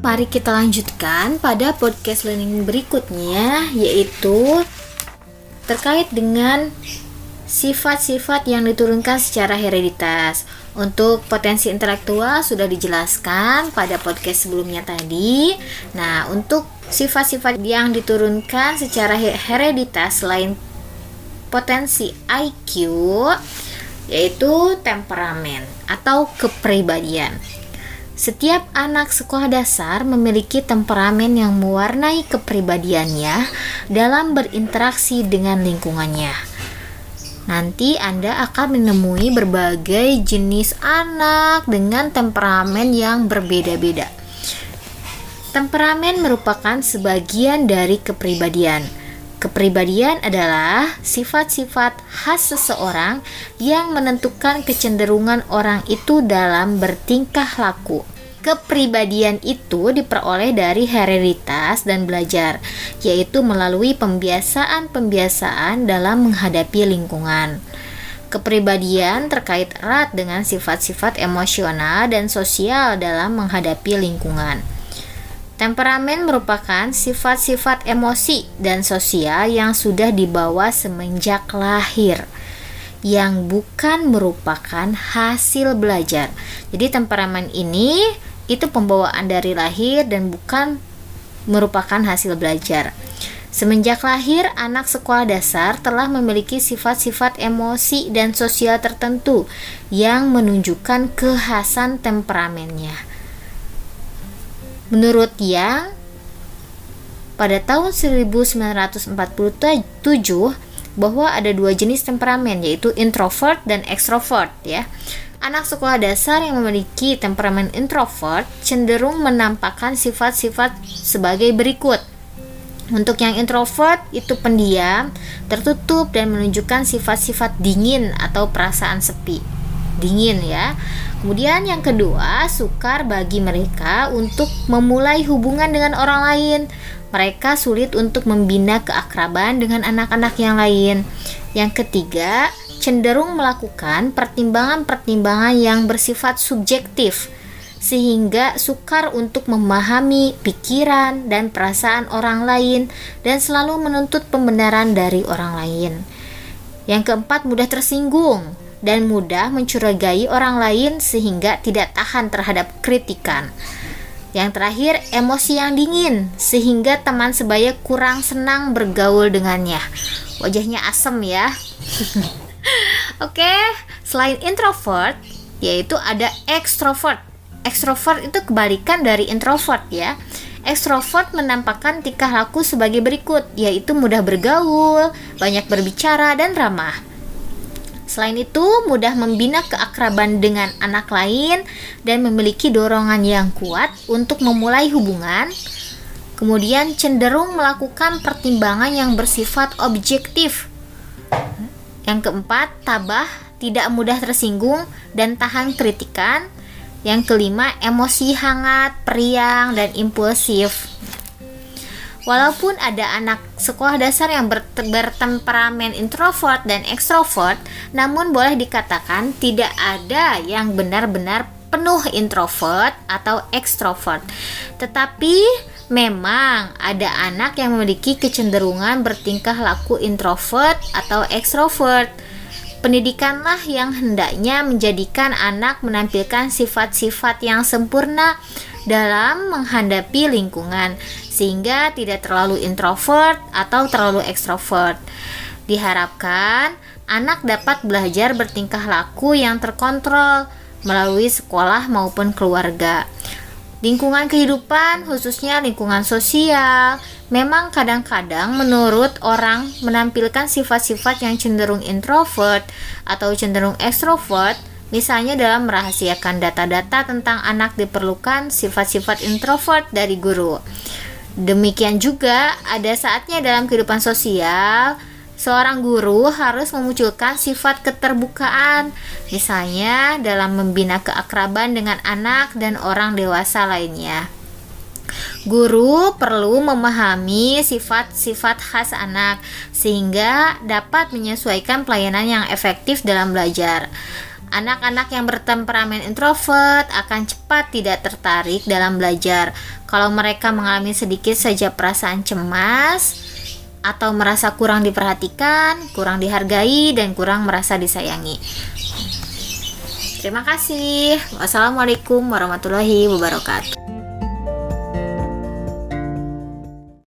mari kita lanjutkan pada podcast learning berikutnya yaitu terkait dengan sifat-sifat yang diturunkan secara hereditas. Untuk potensi intelektual sudah dijelaskan pada podcast sebelumnya tadi. Nah, untuk sifat-sifat yang diturunkan secara hereditas selain potensi IQ yaitu temperamen atau kepribadian. Setiap anak sekolah dasar memiliki temperamen yang mewarnai kepribadiannya dalam berinteraksi dengan lingkungannya. Nanti Anda akan menemui berbagai jenis anak dengan temperamen yang berbeda-beda. Temperamen merupakan sebagian dari kepribadian. Kepribadian adalah sifat-sifat khas seseorang yang menentukan kecenderungan orang itu dalam bertingkah laku. Kepribadian itu diperoleh dari hereditas dan belajar, yaitu melalui pembiasaan-pembiasaan dalam menghadapi lingkungan. Kepribadian terkait erat dengan sifat-sifat emosional dan sosial dalam menghadapi lingkungan. Temperamen merupakan sifat-sifat emosi dan sosial yang sudah dibawa semenjak lahir yang bukan merupakan hasil belajar. Jadi temperamen ini itu pembawaan dari lahir dan bukan merupakan hasil belajar. Semenjak lahir, anak sekolah dasar telah memiliki sifat-sifat emosi dan sosial tertentu yang menunjukkan kekhasan temperamennya. Menurut Yang, pada tahun 1947 bahwa ada dua jenis temperamen yaitu introvert dan extrovert ya. Anak sekolah dasar yang memiliki temperamen introvert cenderung menampakkan sifat-sifat sebagai berikut. Untuk yang introvert itu pendiam, tertutup dan menunjukkan sifat-sifat dingin atau perasaan sepi. Dingin ya. Kemudian yang kedua, sukar bagi mereka untuk memulai hubungan dengan orang lain. Mereka sulit untuk membina keakraban dengan anak-anak yang lain. Yang ketiga, cenderung melakukan pertimbangan-pertimbangan yang bersifat subjektif sehingga sukar untuk memahami pikiran dan perasaan orang lain dan selalu menuntut pembenaran dari orang lain. Yang keempat, mudah tersinggung dan mudah mencurigai orang lain sehingga tidak tahan terhadap kritikan. Yang terakhir, emosi yang dingin sehingga teman sebaya kurang senang bergaul dengannya. Wajahnya asem ya. Oke, selain introvert, yaitu ada extrovert. Extrovert itu kebalikan dari introvert ya. Extrovert menampakkan tingkah laku sebagai berikut, yaitu mudah bergaul, banyak berbicara, dan ramah. Selain itu, mudah membina keakraban dengan anak lain dan memiliki dorongan yang kuat untuk memulai hubungan. Kemudian cenderung melakukan pertimbangan yang bersifat objektif. Yang keempat, tabah, tidak mudah tersinggung dan tahan kritikan. Yang kelima, emosi hangat, periang, dan impulsif. Walaupun ada anak sekolah dasar yang bertemperamen introvert dan ekstrovert, namun boleh dikatakan tidak ada yang benar-benar penuh introvert atau ekstrovert. Tetapi memang ada anak yang memiliki kecenderungan bertingkah laku introvert atau ekstrovert. Pendidikanlah yang hendaknya menjadikan anak menampilkan sifat-sifat yang sempurna dalam menghadapi lingkungan sehingga tidak terlalu introvert atau terlalu ekstrovert. Diharapkan anak dapat belajar bertingkah laku yang terkontrol melalui sekolah maupun keluarga. Lingkungan kehidupan, khususnya lingkungan sosial, memang kadang-kadang menurut orang menampilkan sifat-sifat yang cenderung introvert atau cenderung ekstrovert Misalnya dalam merahasiakan data-data tentang anak diperlukan sifat-sifat introvert dari guru. Demikian juga ada saatnya dalam kehidupan sosial seorang guru harus memunculkan sifat keterbukaan, misalnya dalam membina keakraban dengan anak dan orang dewasa lainnya. Guru perlu memahami sifat-sifat khas anak sehingga dapat menyesuaikan pelayanan yang efektif dalam belajar. Anak-anak yang bertemperamen introvert akan cepat tidak tertarik dalam belajar. kalau mereka mengalami sedikit saja perasaan cemas atau merasa kurang diperhatikan, kurang dihargai, dan kurang merasa disayangi. Terima kasih. Wassalamualaikum warahmatullahi wabarakatuh.